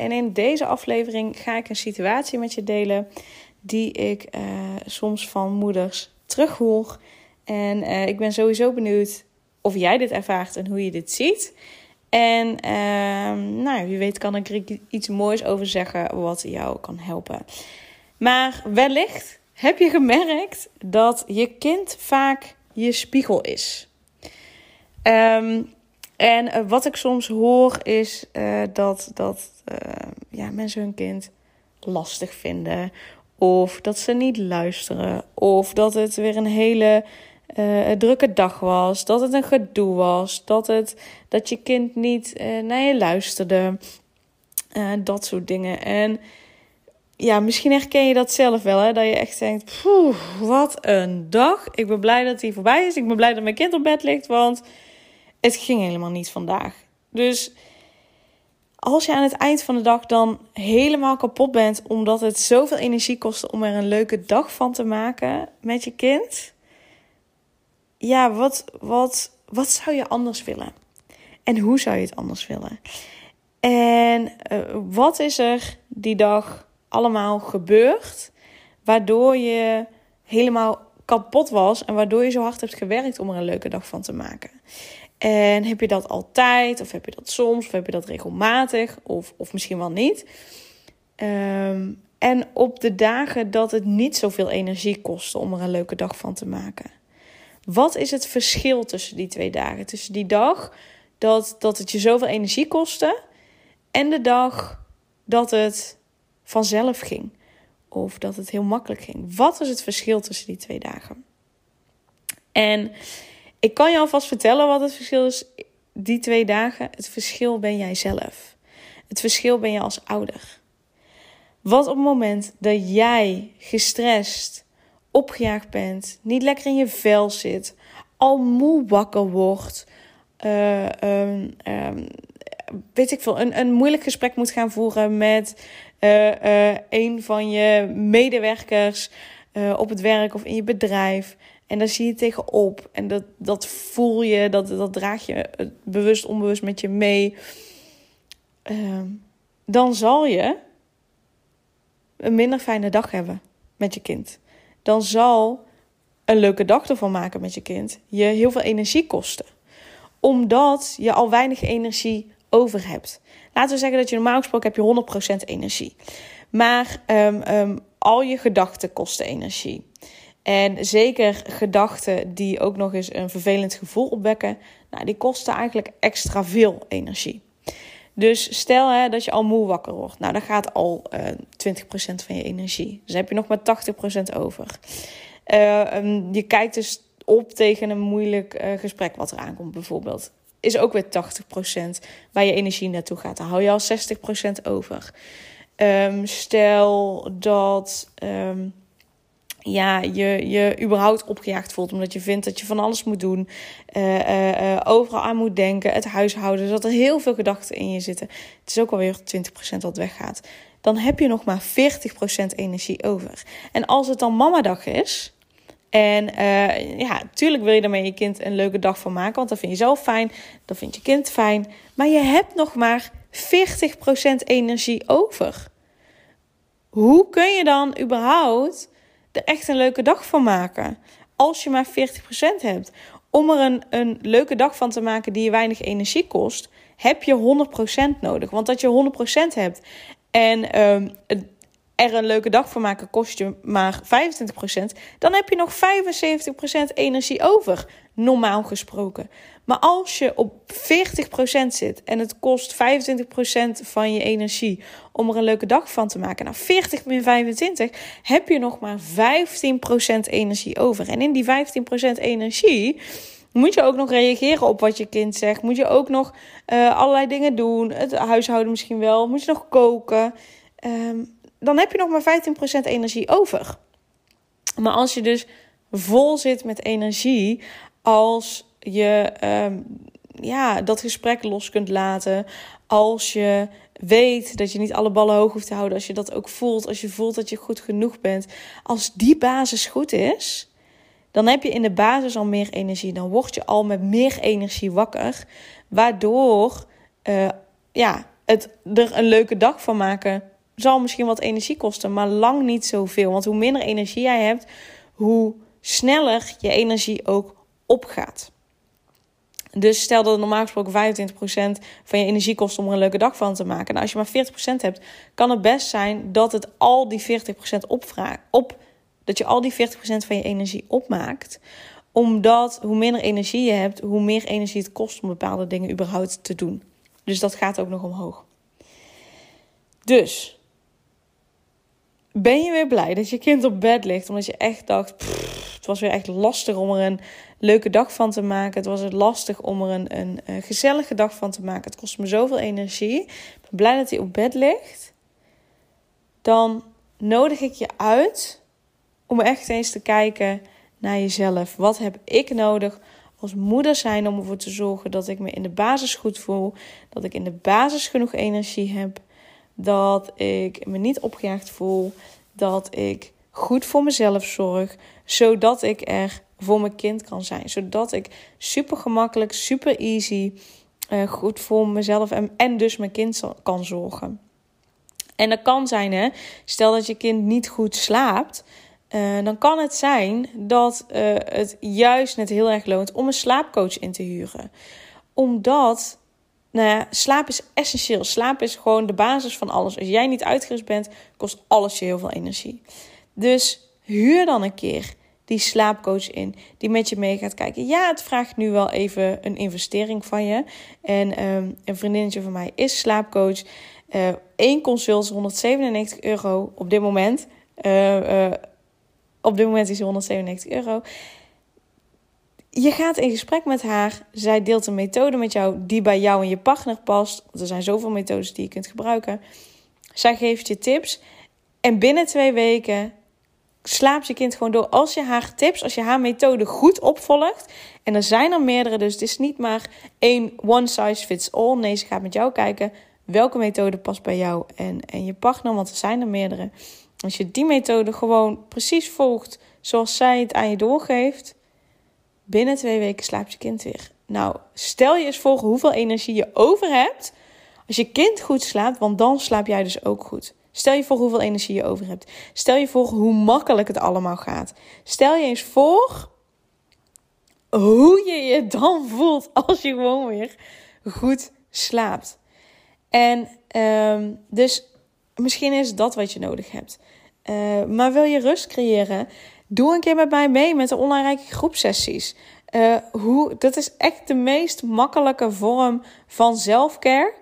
En in deze aflevering ga ik een situatie met je delen die ik uh, soms van moeders terughoor. En uh, ik ben sowieso benieuwd of jij dit ervaart en hoe je dit ziet. En uh, nou, wie weet kan ik er iets moois over zeggen wat jou kan helpen. Maar wellicht heb je gemerkt dat je kind vaak je spiegel is. Um, en uh, wat ik soms hoor is uh, dat, dat uh, ja, mensen hun kind lastig vinden. Of dat ze niet luisteren. Of dat het weer een hele drukke dag was. Dat het een gedoe was. Dat, het, dat je kind niet naar je luisterde. dat soort dingen. En ja, misschien herken je dat zelf wel. Hè? Dat je echt denkt, wat een dag. Ik ben blij dat die voorbij is. Ik ben blij dat mijn kind op bed ligt. Want het ging helemaal niet vandaag. Dus als je aan het eind van de dag dan helemaal kapot bent, omdat het zoveel energie kost om er een leuke dag van te maken met je kind. Ja, wat, wat, wat zou je anders willen? En hoe zou je het anders willen? En uh, wat is er die dag allemaal gebeurd, waardoor je helemaal kapot was en waardoor je zo hard hebt gewerkt om er een leuke dag van te maken? En heb je dat altijd, of heb je dat soms, of heb je dat regelmatig, of, of misschien wel niet? Um, en op de dagen dat het niet zoveel energie kostte om er een leuke dag van te maken. Wat is het verschil tussen die twee dagen? Tussen die dag dat, dat het je zoveel energie kostte en de dag dat het vanzelf ging. Of dat het heel makkelijk ging. Wat is het verschil tussen die twee dagen? En ik kan je alvast vertellen wat het verschil is die twee dagen. Het verschil ben jij zelf. Het verschil ben je als ouder. Wat op het moment dat jij gestrest, opgejaagd bent, niet lekker in je vel zit, al moe wakker wordt, uh, um, um, weet ik veel, een, een moeilijk gesprek moet gaan voeren met uh, uh, een van je medewerkers op het werk of in je bedrijf. En daar zie je tegenop. En dat, dat voel je, dat, dat draag je bewust, onbewust met je mee. Uh, dan zal je een minder fijne dag hebben met je kind. Dan zal een leuke dag ervan maken met je kind je heel veel energie kosten. Omdat je al weinig energie over hebt. Laten we zeggen dat je normaal gesproken heb je 100% energie. Maar um, um, al je gedachten kosten energie. En zeker gedachten die ook nog eens een vervelend gevoel opwekken, nou, die kosten eigenlijk extra veel energie. Dus stel hè, dat je al moe wakker wordt. Nou, dan gaat al uh, eh, 20% van je energie. Dus heb je nog maar 80% over. Uh, je kijkt dus op tegen een moeilijk uh, gesprek wat er aankomt, bijvoorbeeld. Is ook weer 80% waar je energie naartoe gaat. Dan hou je al 60% over. Um, stel dat. Um, ja, je, je überhaupt opgejaagd voelt. Omdat je vindt dat je van alles moet doen. Uh, uh, overal aan moet denken. Het huishouden. Dat er heel veel gedachten in je zitten. Het is ook alweer 20% wat weggaat. Dan heb je nog maar 40% energie over. En als het dan mamadag is. En ja, tuurlijk wil je met je kind een leuke dag van maken. Want dat vind je zelf fijn. Dat vindt je kind fijn. Maar je hebt nog maar 40% energie over. Hoe kun je dan überhaupt er echt een leuke dag van maken. Als je maar 40% hebt. Om er een, een leuke dag van te maken die je weinig energie kost, heb je 100% nodig. Want dat je 100% hebt en um, er een leuke dag van maken kost je maar 25%, dan heb je nog 75% energie over, normaal gesproken. Maar als je op 40% zit en het kost 25% van je energie om er een leuke dag van te maken, nou 40 min 25 heb je nog maar 15% energie over. En in die 15% energie moet je ook nog reageren op wat je kind zegt. Moet je ook nog uh, allerlei dingen doen. Het huishouden misschien wel. Moet je nog koken. ehm, dan heb je nog maar 15% energie over. Maar als je dus vol zit met energie, als je ehm, ja, dat gesprek los kunt laten, als je weet dat je niet alle ballen hoog hoeft te houden, als je dat ook voelt, als je voelt dat je goed genoeg bent, als die basis goed is, dan heb je in de basis al meer energie. Dan word je al met meer energie wakker, waardoor uh, ja, het er een leuke dag van maken zal misschien wat energie kosten, maar lang niet zoveel. Want hoe minder energie jij hebt, hoe sneller je energie ook opgaat. Dus stel dat het normaal gesproken 25% van je energie kost om er een leuke dag van te maken. Nou, als je maar 40% hebt, kan het best zijn dat het al die 40% opvraagt. Op, dat je al die 40% van je energie opmaakt. Omdat hoe minder energie je hebt, hoe meer energie het kost om bepaalde dingen überhaupt te doen. Dus dat gaat ook nog omhoog. Dus ben je weer blij dat je kind op bed ligt, omdat je echt dacht, was weer echt lastig om er een leuke dag van te maken. Het was lastig om er een, een, een gezellige dag van te maken. Het kost me zoveel energie. Ik ben blij dat hij op bed ligt. Dan nodig ik je uit om echt eens te kijken naar jezelf. Wat heb ik nodig als moeder zijn om ervoor te zorgen dat ik me in de basis goed voel, dat ik in de basis genoeg energie heb, dat ik me niet opgejaagd voel, dat ik goed voor mezelf zorg, zodat ik er voor mijn kind kan zijn, zodat ik super gemakkelijk, super easy uh, goed voor mezelf en, en dus mijn kind kan zorgen. En dat kan zijn, hè, stel dat je kind niet goed slaapt, uh, dan kan het zijn dat uh, het juist net heel erg loont om een slaapcoach in te huren. Omdat nou slaap is essentieel. Slaap is gewoon de basis van alles. Als jij niet uitgerust bent, kost alles je heel veel energie. Dus huur dan een keer die slaapcoach in, die met je mee gaat kijken. Ja, het vraagt nu wel even een investering van je. En um, een vriendinnetje van mij is slaapcoach. Eén uh, consult is 197 euro op dit moment. Uh, uh, op dit moment is hij 197 euro. Je gaat in gesprek met haar. Zij deelt een methode met jou die bij jou en je partner past. er zijn zoveel methodes die je kunt gebruiken. Zij geeft je tips. En binnen twee weken slaapt je kind gewoon door. Als je haar tips, als je haar methode goed opvolgt. En er zijn er meerdere, dus het is niet maar één one size fits all. Nee, ze gaat met jou kijken welke methode past bij jou en, en je partner. Want er zijn er meerdere. Als je die methode gewoon precies volgt zoals zij het aan je doorgeeft, binnen twee weken slaapt je kind weer. Nou, stel je eens voor hoeveel energie je over hebt als je kind goed slaapt, want dan slaap jij dus ook goed. Stel je voor hoeveel energie je over hebt. Stel je voor hoe makkelijk het allemaal gaat. Stel je eens voor hoe je je dan voelt als je gewoon weer goed slaapt. En um, dus misschien is dat wat je nodig hebt. Uh, maar wil je rust creëren? Doe een keer met mij mee met de online groepsessies. Uh, hoe, dat is echt de meest makkelijke vorm van zelfcare.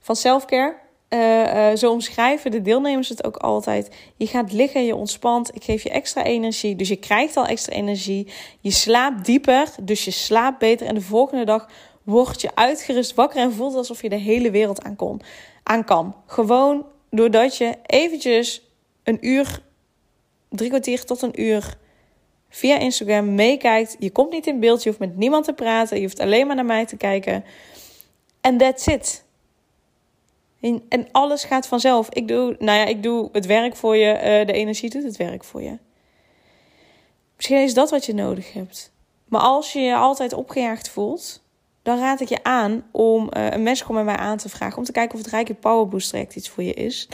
Van selfcare. Uh, uh, zo omschrijven de deelnemers het ook altijd. Je gaat liggen, je ontspant. Ik geef je extra energie. Dus je krijgt al extra energie. Je slaapt dieper, dus je slaapt beter. En de volgende dag word je uitgerust wakker en voelt alsof je de hele wereld aan, kon, aan kan. Gewoon doordat je eventjes een uur, drie kwartier tot een uur via Instagram meekijkt. Je komt niet in beeld, je hoeft met niemand te praten, je hoeft alleen maar naar mij te kijken. En that's it. En, en alles gaat vanzelf. Ik doe, nou ja, ik doe het werk voor je, uh, de energie doet het werk voor je. Misschien is dat wat je nodig hebt. Maar als je je altijd opgejaagd voelt, dan raad ik je aan om uh, een mensch met mij aan te vragen. Om te kijken of het Rijke Power Boost traject iets voor je is.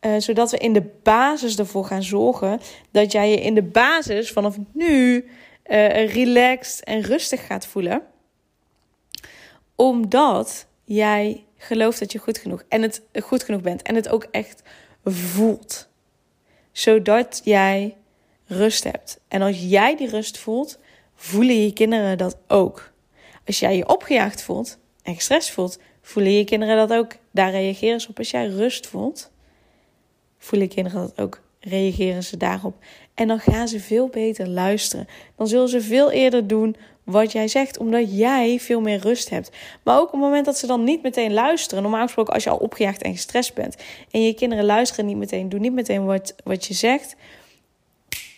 Uh, zodat we in de basis ervoor gaan zorgen dat jij je in de basis vanaf nu relaxed en rustig gaat voelen. Omdat jij gelooft dat je goed genoeg en het goed genoeg bent en het ook echt voelt. Zodat jij rust hebt. En als jij die rust voelt, voelen je kinderen dat ook. Als jij je opgejaagd voelt en gestrest voelt, voelen je kinderen dat ook. Daar reageren ze op. Als jij rust voelt, voelen kinderen dat ook. Reageren ze daarop. En dan gaan ze veel beter luisteren. Dan zullen ze veel eerder doen wat jij zegt, omdat jij veel meer rust hebt. Maar ook op het moment dat ze dan niet meteen luisteren, normaal gesproken als je al opgejaagd en gestrest bent en je kinderen luisteren niet meteen, doen niet meteen wat, wat je zegt,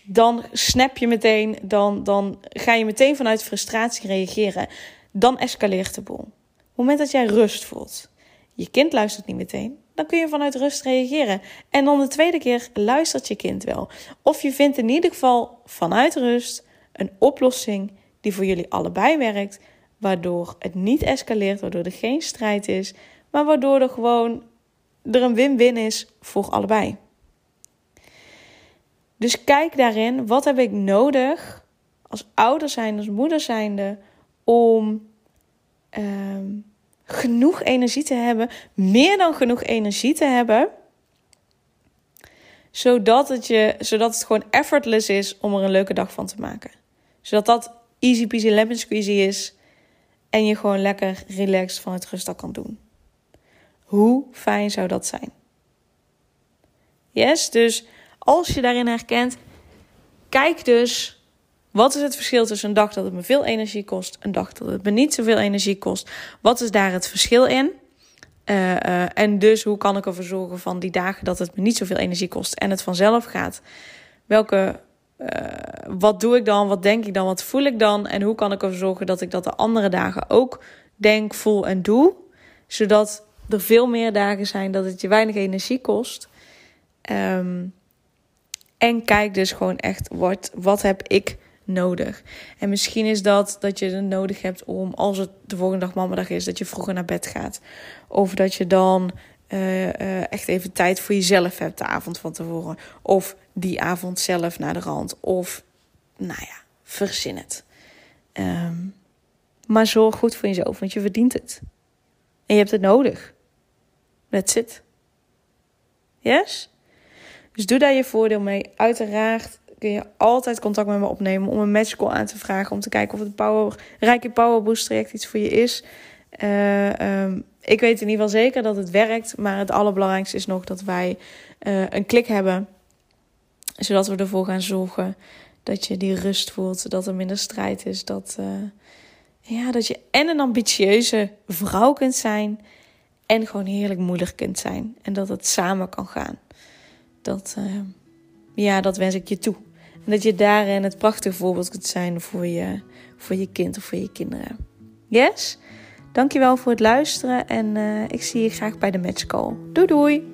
dan snap je meteen, dan, dan ga je meteen vanuit frustratie reageren. Dan escaleert de boel. Op het moment dat jij rust voelt, je kind luistert niet meteen, dan kun je vanuit rust reageren. En dan de tweede keer luistert je kind wel. Of je vindt in ieder geval vanuit rust een oplossing die voor jullie allebei werkt, waardoor het niet escaleert, waardoor er geen strijd is, maar waardoor er gewoon er een win-win is voor allebei. Dus kijk daarin, wat heb ik nodig als ouder zijnde, als moeder zijnde, om ehm, genoeg energie te hebben, meer dan genoeg energie te hebben, zodat het, je, zodat het gewoon effortless is om er een leuke dag van te maken. Zodat dat easy peasy lemon squeezy is en je gewoon lekker relaxed van het rustig kan doen. Hoe fijn zou dat zijn? Yes, dus als je daarin herkent, kijk dus wat is het verschil tussen een dag dat het me veel energie kost, een dag dat het me niet zoveel energie kost. Wat is daar het verschil in? Uh, uh, en dus hoe kan ik ervoor zorgen van die dagen dat het me niet zoveel energie kost en het vanzelf gaat? Welke, uh, wat doe ik dan? Wat denk ik dan? Wat voel ik dan? En hoe kan ik ervoor zorgen dat ik dat de andere dagen ook denk, voel en doe? Zodat er veel meer dagen zijn dat het je weinig energie kost. Um, en kijk dus gewoon echt, wat, wat heb ik nodig? En misschien is dat dat je het nodig hebt om, als het de volgende dag mamadag is, dat je vroeger naar bed gaat. Of dat je dan uh, uh, echt even tijd voor jezelf hebt de avond van tevoren. Of die avond zelf naar de rand. Of, nou ja, verzin het. Um, maar zorg goed voor jezelf, want je verdient het. En je hebt het nodig. That's it. Yes? Dus doe daar je voordeel mee. Uiteraard kun je altijd contact met me opnemen om een matchcall aan te vragen. Om te kijken of het power, Rijke Power Boost traject iets voor je is. Uh, um, ik weet in ieder geval zeker dat het werkt. Maar het allerbelangrijkste is nog dat wij uh, een klik hebben. Zodat we ervoor gaan zorgen dat je die rust voelt. Dat er minder strijd is. Dat, uh, ja, dat je en een ambitieuze vrouw kunt zijn. En gewoon heerlijk moeder kunt zijn. En dat het samen kan gaan. Dat, uh, ja, dat wens ik je toe. En dat je daarin het prachtige voorbeeld kunt zijn voor je, voor je kind of voor je kinderen. Yes? Dankjewel voor het luisteren en uh, ik zie je graag bij de match call. Doei doei!